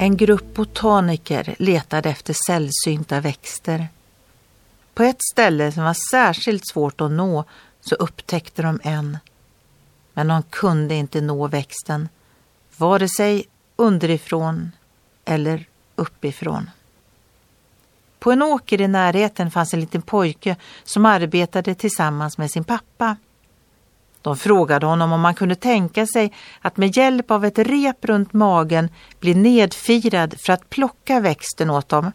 En grupp botaniker letade efter sällsynta växter. På ett ställe som var särskilt svårt att nå så upptäckte de en. Men de kunde inte nå växten, vare sig underifrån eller uppifrån. På en åker i närheten fanns en liten pojke som arbetade tillsammans med sin pappa. De frågade honom om han kunde tänka sig att med hjälp av ett rep runt magen bli nedfirad för att plocka växten åt dem.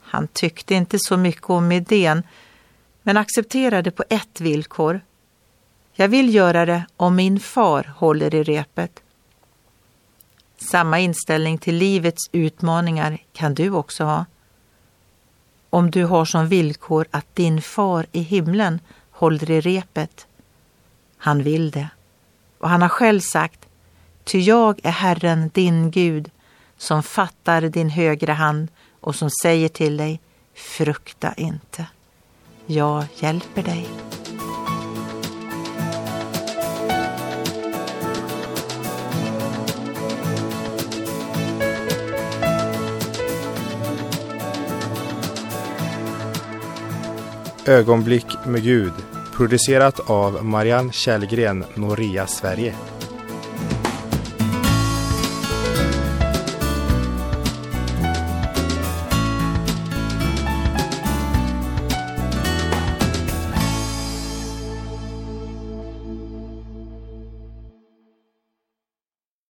Han tyckte inte så mycket om idén, men accepterade på ett villkor. Jag vill göra det om min far håller i repet. Samma inställning till livets utmaningar kan du också ha. Om du har som villkor att din far i himlen håller i repet. Han vill det. Och han har själv sagt, ty jag är Herren din Gud som fattar din högra hand och som säger till dig, frukta inte. Jag hjälper dig. Ögonblick med Gud producerat av Marianne Källgren, Noria Sverige.